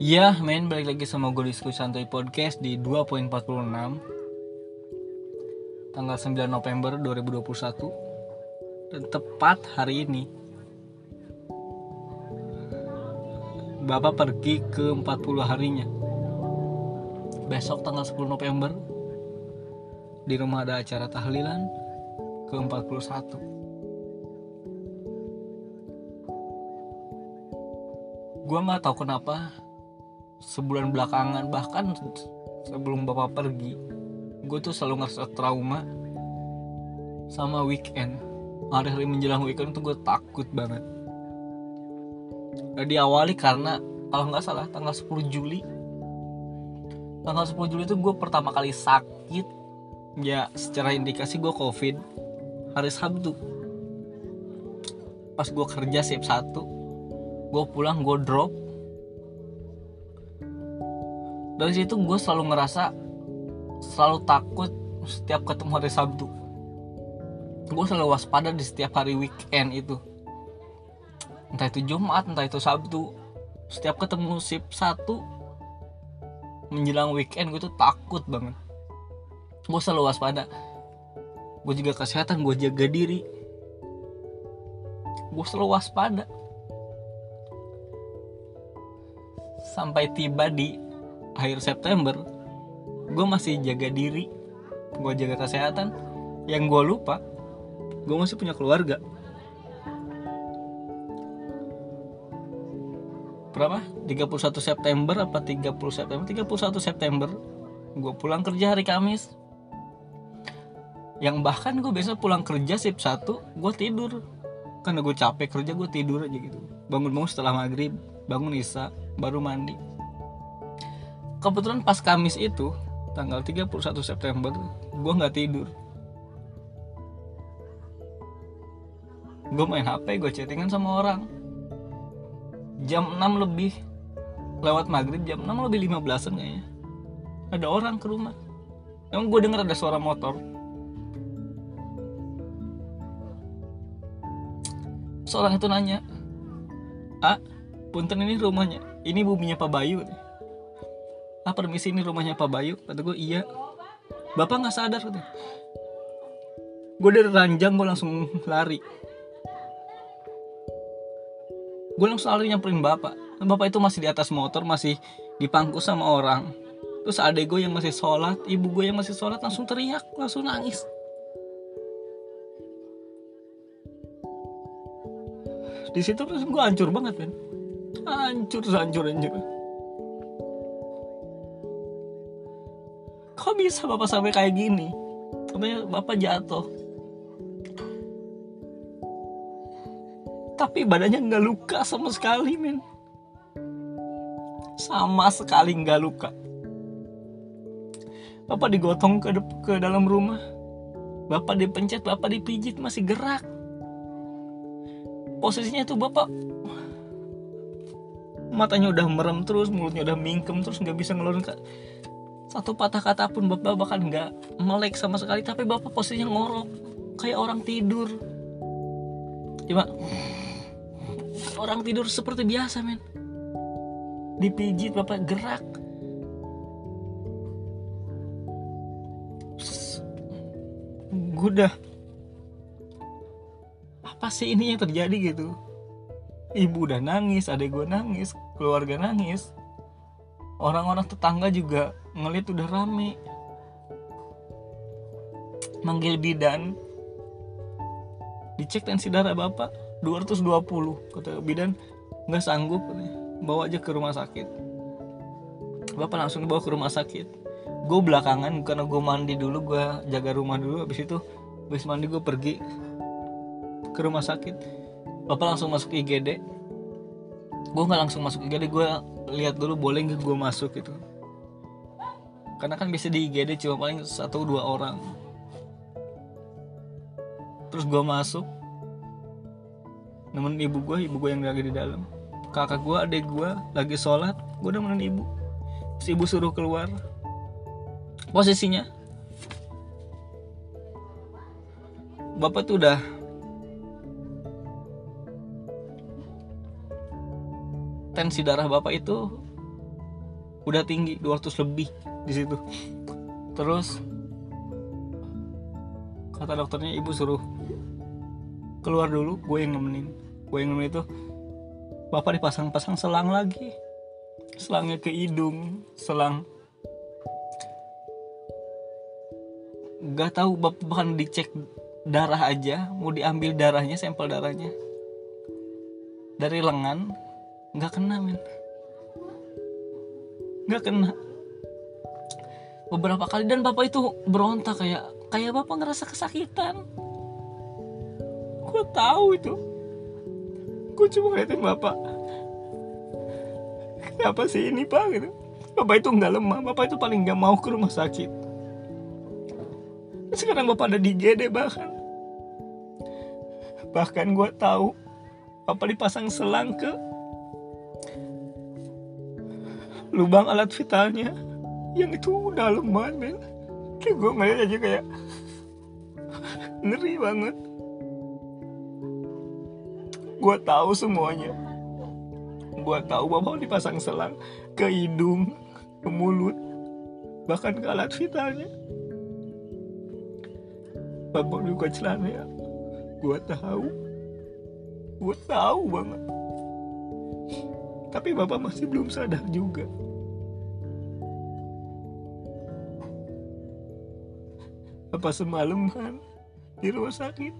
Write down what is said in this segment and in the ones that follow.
Ya, main balik lagi sama gue diskusi santuy podcast di 2.46 tanggal 9 November 2021 dan tepat hari ini Bapak pergi ke 40 harinya. Besok tanggal 10 November di rumah ada acara tahlilan ke 41 gue nggak tahu kenapa sebulan belakangan bahkan sebelum bapak pergi gue tuh selalu ngerasa trauma sama weekend. Hari-hari menjelang weekend tuh gue takut banget. Diawali karena kalau nggak salah tanggal 10 Juli. Tanggal 10 Juli itu gue pertama kali sakit. Ya secara indikasi gue covid. Hari Sabtu. Pas gue kerja siap satu gue pulang gue drop dari situ gue selalu ngerasa selalu takut setiap ketemu hari Sabtu. Gue selalu waspada di setiap hari weekend itu. Entah itu Jumat entah itu Sabtu. Setiap ketemu sip satu menjelang weekend gue tuh takut banget. Gue selalu waspada. Gue juga kesehatan gue jaga diri. Gue selalu waspada. Sampai tiba di akhir September gue masih jaga diri gue jaga kesehatan. Yang gue lupa gue masih punya keluarga. Berapa? 31 September apa 30 September? 31 September gue pulang kerja hari Kamis. Yang bahkan gue biasa pulang kerja sip satu gue tidur. Karena gue capek kerja gue tidur aja gitu. Bangun-bangun setelah maghrib bangun isya baru mandi kebetulan pas Kamis itu tanggal 31 September gue nggak tidur. Gue main HP gue chattingan sama orang. Jam 6 lebih lewat maghrib jam 6 lebih 15an kayaknya. Ada orang ke rumah. Emang gue denger ada suara motor. Seorang itu nanya ah punten ini rumahnya. Ini buminya Pak Bayu ah permisi ini rumahnya Pak Bayu? Kata gue iya. Bapak nggak sadar gue dari ranjang gue langsung lari. Gue langsung lari nyamperin bapak. Bapak itu masih di atas motor masih dipangku sama orang. Terus adek gue yang masih sholat ibu gue yang masih sholat langsung teriak langsung nangis. Di situ terus gue hancur banget kan hancur hancur hancur bisa bapak sampai kayak gini. Katanya bapak jatuh. Tapi badannya nggak luka sama sekali men sama sekali nggak luka. Bapak digotong ke ke dalam rumah. Bapak dipencet bapak dipijit masih gerak. Posisinya tuh bapak matanya udah merem terus mulutnya udah mingkem terus nggak bisa ngeluarin satu patah kata pun bapak bahkan nggak melek sama sekali tapi bapak posisinya ngorok kayak orang tidur. Coba. Orang tidur seperti biasa men. Dipijit bapak gerak. Gue udah apa sih ini yang terjadi gitu? Ibu udah nangis adek gue nangis keluarga nangis orang-orang tetangga juga ngeliat udah rame. Manggil bidan. Dicek tensi darah bapak 220 kata bidan. Nggak sanggup bawa aja ke rumah sakit. Bapak langsung bawa ke rumah sakit. Gue belakangan karena gue mandi dulu gue jaga rumah dulu. Habis itu habis mandi gue pergi ke rumah sakit. Bapak langsung masuk IGD gue nggak langsung masuk IGD gue lihat dulu boleh nggak gue masuk gitu. Karena kan bisa di IGD cuma paling satu dua orang. Terus gue masuk nemenin ibu gue ibu gue yang lagi di dalam. Kakak gue adik gue lagi sholat gue nemenin ibu. Terus ibu suruh keluar. Posisinya. Bapak tuh udah tensi darah bapak itu udah tinggi 200 lebih. Di situ. Terus kata dokternya ibu suruh keluar dulu gue yang nemenin. Gue yang nemenin itu bapak dipasang-pasang selang lagi. Selangnya ke hidung selang. Gak tahu bapak bahkan dicek darah aja mau diambil darahnya sampel darahnya. Dari lengan nggak kena men. Nggak kena. Beberapa kali dan bapak itu berontak kayak kayak bapak ngerasa kesakitan. Gue tahu itu. Gue cuma ngeliatin bapak. Kenapa sih ini pak? Gitu. Bapak itu nggak lemah. Bapak itu paling nggak mau ke rumah sakit. Sekarang bapak ada di GD bahkan. Bahkan gue tahu bapak dipasang selang ke lubang alat vitalnya yang itu udah lemah men. Kayak gue ngeliat aja kayak ngeri banget. Gue tahu semuanya. Gue tahu bapak dipasang selang ke hidung ke mulut bahkan ke alat vitalnya. Bapak buka celana ya? Gue tahu. Gue tahu banget. Tapi bapak masih belum sadar juga apa semalaman di rumah sakit?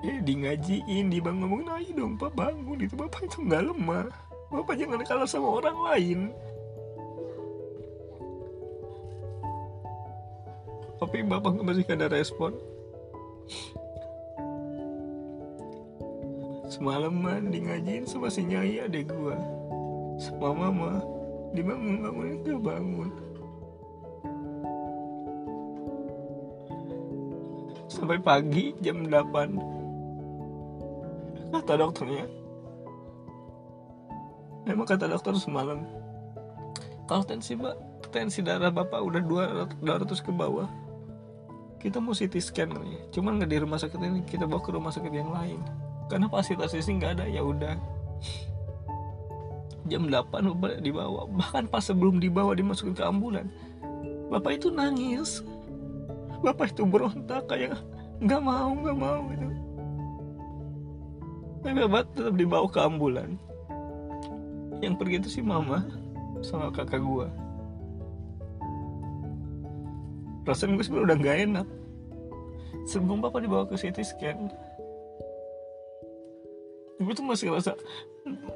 Ya di ngajiin di bang ngomong ayo dong pak bangun. Itu bapak itu nggak lemah. Bapak jangan kalah sama orang lain. Tapi bapak masih gak ada respon. Semalaman di ngajiin sama si nyai adek gua. Sama mama. Dibangun bangunin gak bangun sampai pagi jam 8 kata dokternya memang kata dokter semalam kalau tensi mbak tensi darah bapak udah 200, 200 ke bawah kita mau CT scan nih. Cuman nggak di rumah sakit ini kita bawa ke rumah sakit yang lain. Karena fasilitas sini nggak ada ya udah. Jam 8 bapak dibawa bahkan pas sebelum dibawa dimasukin ke ambulan. Bapak itu nangis. Bapak itu berontak kayak nggak mau nggak mau gitu tapi bapak tetap dibawa ke ambulan yang pergi itu si mama sama kakak gua. Perasaan gue sebenarnya udah nggak enak. Sebelum bapak dibawa ke CT scan gue tuh masih ngerasa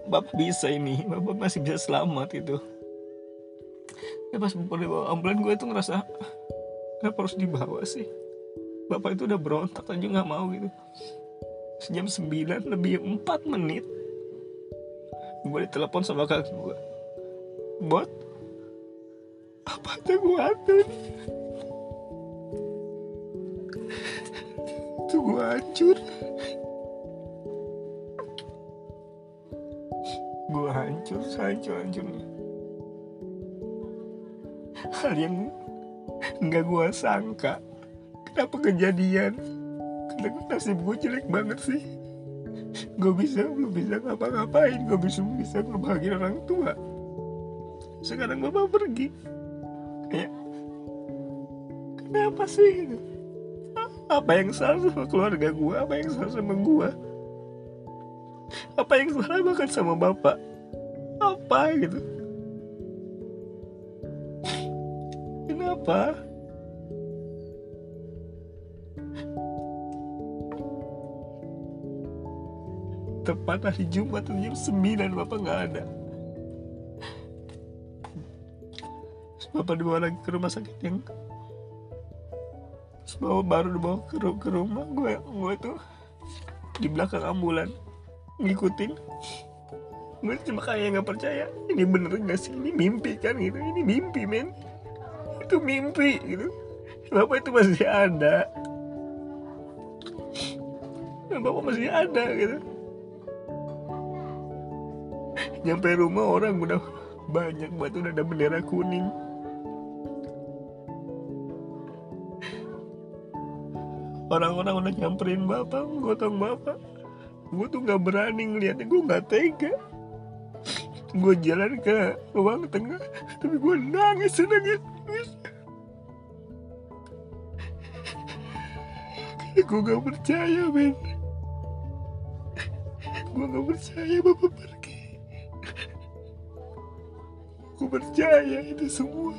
bapak bisa ini bapak masih bisa selamat itu ya pas bapak dibawa ambulan gue tuh ngerasa kenapa harus dibawa sih bapak itu udah berontak aja nggak mau gitu. Sejam 9 lebih 4 menit gue ditelepon sama kakak gue bot apa tuh gue atur tuh gue hancur. Gue hancur hancur hancurnya hal yang nggak gue sangka kenapa kejadian? Karena nasib gue jelek banget sih? Gue bisa gue bisa ngapa-ngapain gue bisa bisa ngebahagiain orang tua. Sekarang bapak pergi. Kayak kenapa sih? Apa yang salah sama keluarga gue apa yang salah sama gue apa yang salah bahkan sama bapak? Apa gitu? Kenapa tepat hari Jumat jam 9 bapak nggak ada. Bapak dibawa lagi ke rumah sakit yang bawa baru dibawa ke, ke rumah gue gue tuh di belakang ambulan ngikutin. Gue cuma kayak nggak percaya ini bener gak sih? Ini mimpi kan gitu ini mimpi men. Itu mimpi gitu. Bapak itu masih ada. Bapak masih ada gitu nyampe rumah orang udah banyak banget udah ada bendera kuning. Orang-orang udah nyamperin bapak gotong bapak. Gue tuh nggak berani ngeliatnya gue nggak tega. Gue jalan ke ruang tengah tapi gue nangis nangis nangis. Gue gak percaya men gue gak percaya bapak gue percaya itu semua.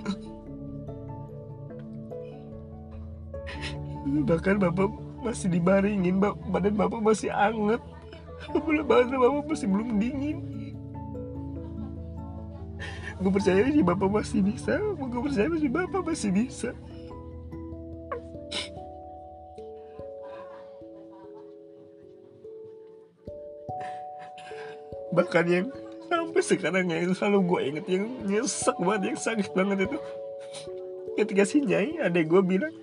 Bahkan bapak masih dibaringin badan bapak masih anget badan bapak masih belum dingin. Gue percaya sih bapak masih bisa. Gue percaya sih bapak masih bisa. Bahkan yang sampai sekarang yang selalu gue inget yang nyesek banget yang sakit banget itu. Ketika si Nyai ada gue bilang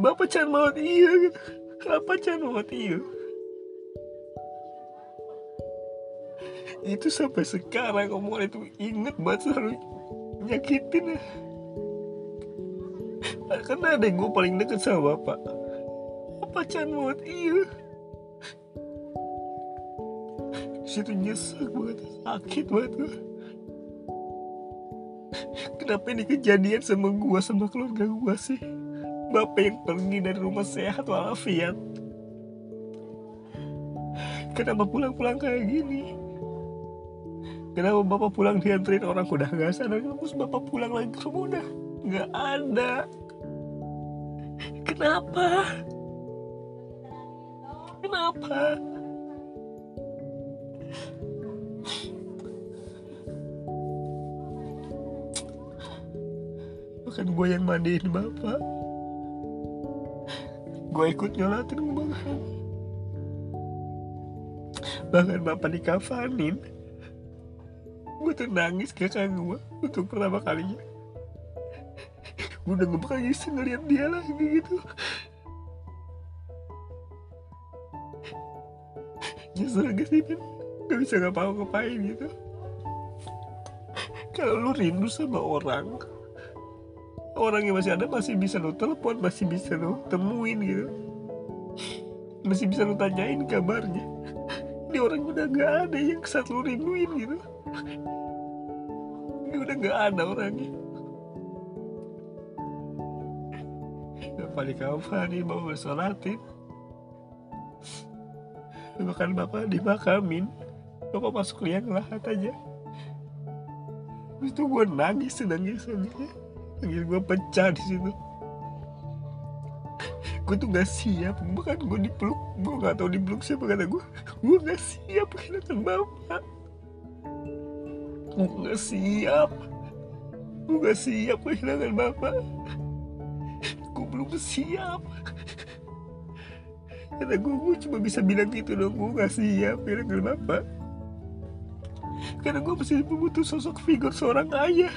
bapak can banget iya gitu apa can banget iya? Itu sampai sekarang omongan itu inget banget selalu nyakitin. Ya karena ada gue paling deket sama bapak. Apa can banget iya situ nyesek banget sakit banget gue kenapa ini kejadian sama gue sama keluarga gue sih? Bapak yang pergi dari rumah sehat walafiat. Kenapa pulang-pulang kayak gini? Kenapa bapak pulang dianterin orang? Udah gak sadar terus bapak pulang lagi ke rumah? Udah nggak ada. Kenapa? Kenapa gue yang mandiin bapak. Gue ikut nyolatin bahkan bahkan bapak dikafanin. Gue tuh nangis kakak gue untuk pertama kalinya. Gue udah gak bakal bisa ngeliat dia lagi gitu. Nyesel gak sih kan gak bisa ngapa-ngapain gitu. Kalau lu rindu sama orang orang yang masih ada masih bisa lo telepon masih bisa lo temuin gitu. Masih bisa lo tanyain kabarnya. Ini orang udah gak ada yang saat lo rinduin gitu. Ini udah gak ada orangnya. Bapak di nih bawa bersolatin bahkan bapak dimakamin bapak masuk liang lahat aja. Itu gue nangis nangis nangis Tangis gue pecah di situ. Gue tuh gak siap, bahkan gue dipeluk, gue gak tau dipeluk siapa kata gue. Gue gak siap kehilangan bapak. Gue gak siap. Gue gak siap kehilangan bapak. Gue belum siap. Kata gue, gue cuma bisa bilang gitu dong, gue gak siap kehilangan bapak. Karena gue masih butuh sosok figur seorang ayah.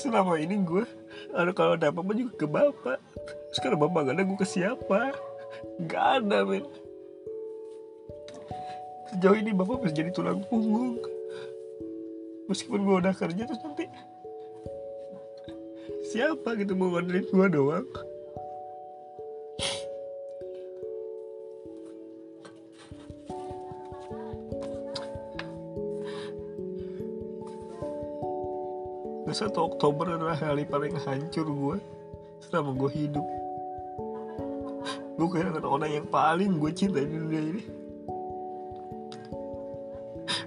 Selama ini gue ada kalau ada apa-apa juga ke bapak. Sekarang bapak gak ada gue ke siapa? Gak ada men. Sejauh ini bapak masih jadi tulang punggung. Meskipun gue udah kerja terus nanti siapa gitu mau ngandelin gue doang satu Oktober adalah hari paling hancur gue selama gue hidup. Gue kehilangan orang yang paling gue cintai di dunia ini.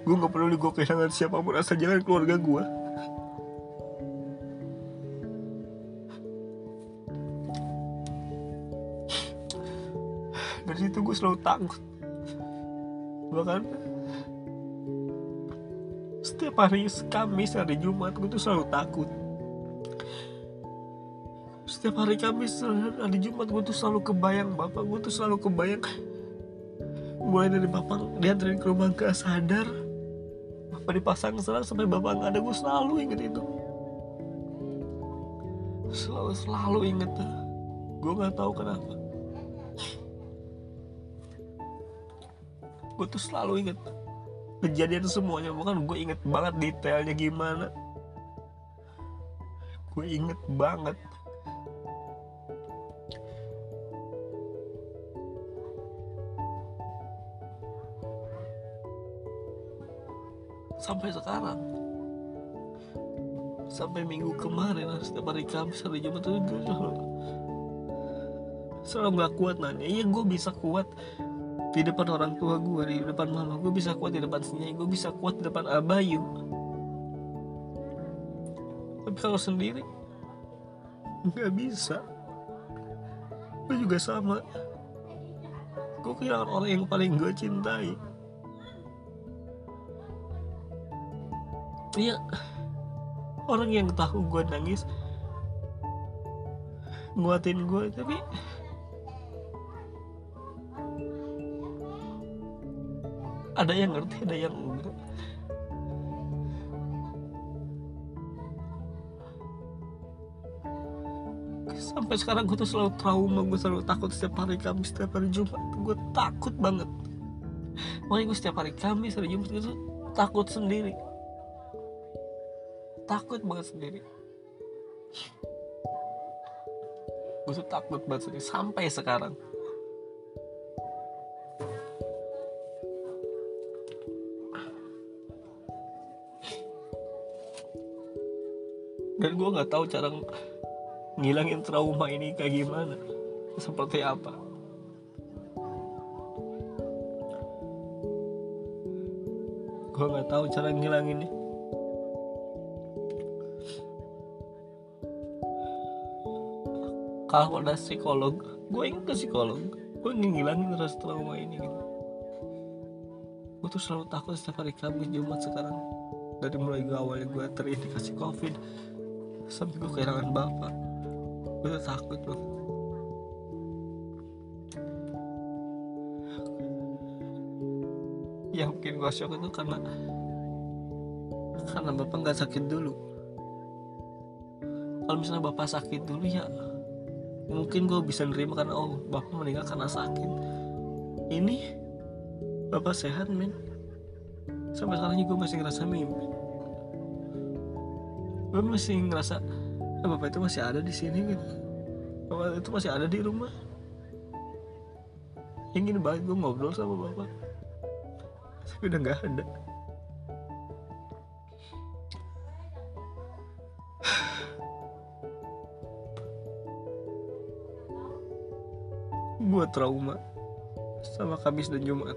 Gue gak perlu gue kehilangan siapa pun asal jangan keluarga gue dari situ gue selalu takut. Bahkan setiap hari Kamis hari Jumat gue tuh selalu takut. Setiap hari Kamis hari Jumat gue tuh selalu kebayang bapak gue tuh selalu kebayang. Mulai dari bapak diantarin ke rumah gak sadar. Bapak dipasang serang sampai bapak nggak ada gue selalu inget itu. Selalu selalu inget gue nggak tahu kenapa. Gue tuh selalu inget kejadian semuanya. Bukan gue inget banget detailnya gimana. Gue inget banget. Sampai sekarang. Sampai minggu kemarin setiap hari Kamis hari Jumat itu gue selalu selalu nggak kuat nanya. Iya gue bisa kuat di depan orang tua gue di depan mama gue bisa kuat di depan sendiri gue bisa kuat di depan abayu. Tapi kalau sendiri nggak bisa. Gue juga sama. Gue kehilangan orang yang paling gue cintai. Iya orang yang tahu gue nangis nguatin gue tapi ada yang ngerti ada yang enggak. Sampai sekarang gue tuh selalu trauma gue selalu takut setiap hari Kamis setiap hari Jumat. Gue takut banget. Makanya gue setiap hari Kamis hari Jumat itu takut sendiri. Takut banget sendiri. Gue tuh takut banget sendiri sampai sekarang dan gue nggak tahu cara ngilangin trauma ini kayak gimana. Seperti apa? Gue nggak tahu cara ngilanginnya. Kalau ada psikolog gue ingin ke psikolog gue ingin ngilangin rasa trauma ini gitu. Gue tuh selalu takut setiap hari Kamis Jumat sekarang. Dari mulai gue awalnya gue terindikasi covid sampai gue kehilangan bapak. Gue tuh takut banget yang bikin gue shock itu karena karena bapak nggak sakit dulu. Kalau misalnya bapak sakit dulu ya mungkin gue bisa nerima karena oh bapak meninggal karena sakit. Ini bapak sehat men. Sampai sekarang gue masih ngerasa mimpi gue masih ngerasa eh, bapak itu masih ada di sini gitu. Bapak itu masih ada di rumah. Ingin banget gue ngobrol sama bapak. Tapi udah nggak ada. Gue trauma sama Kamis dan Jumat.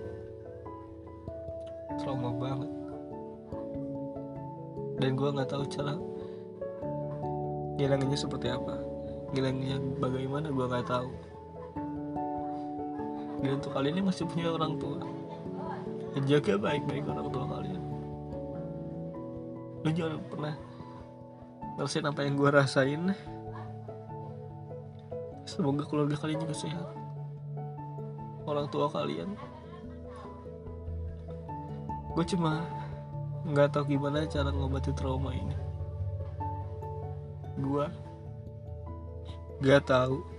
Trauma banget. Dan gue nggak tahu cara ngilanginnya seperti apa? Ngilanginnya bagaimana? Gue nggak tahu. Dan untuk kalian ini masih punya orang tua. Jaga baik-baik orang tua kalian. Lu jangan pernah ngerasain apa yang gue rasain. Semoga keluarga kalian juga sehat. Orang tua kalian. Gue cuma nggak tahu gimana cara ngobati trauma ini gue nggak tahu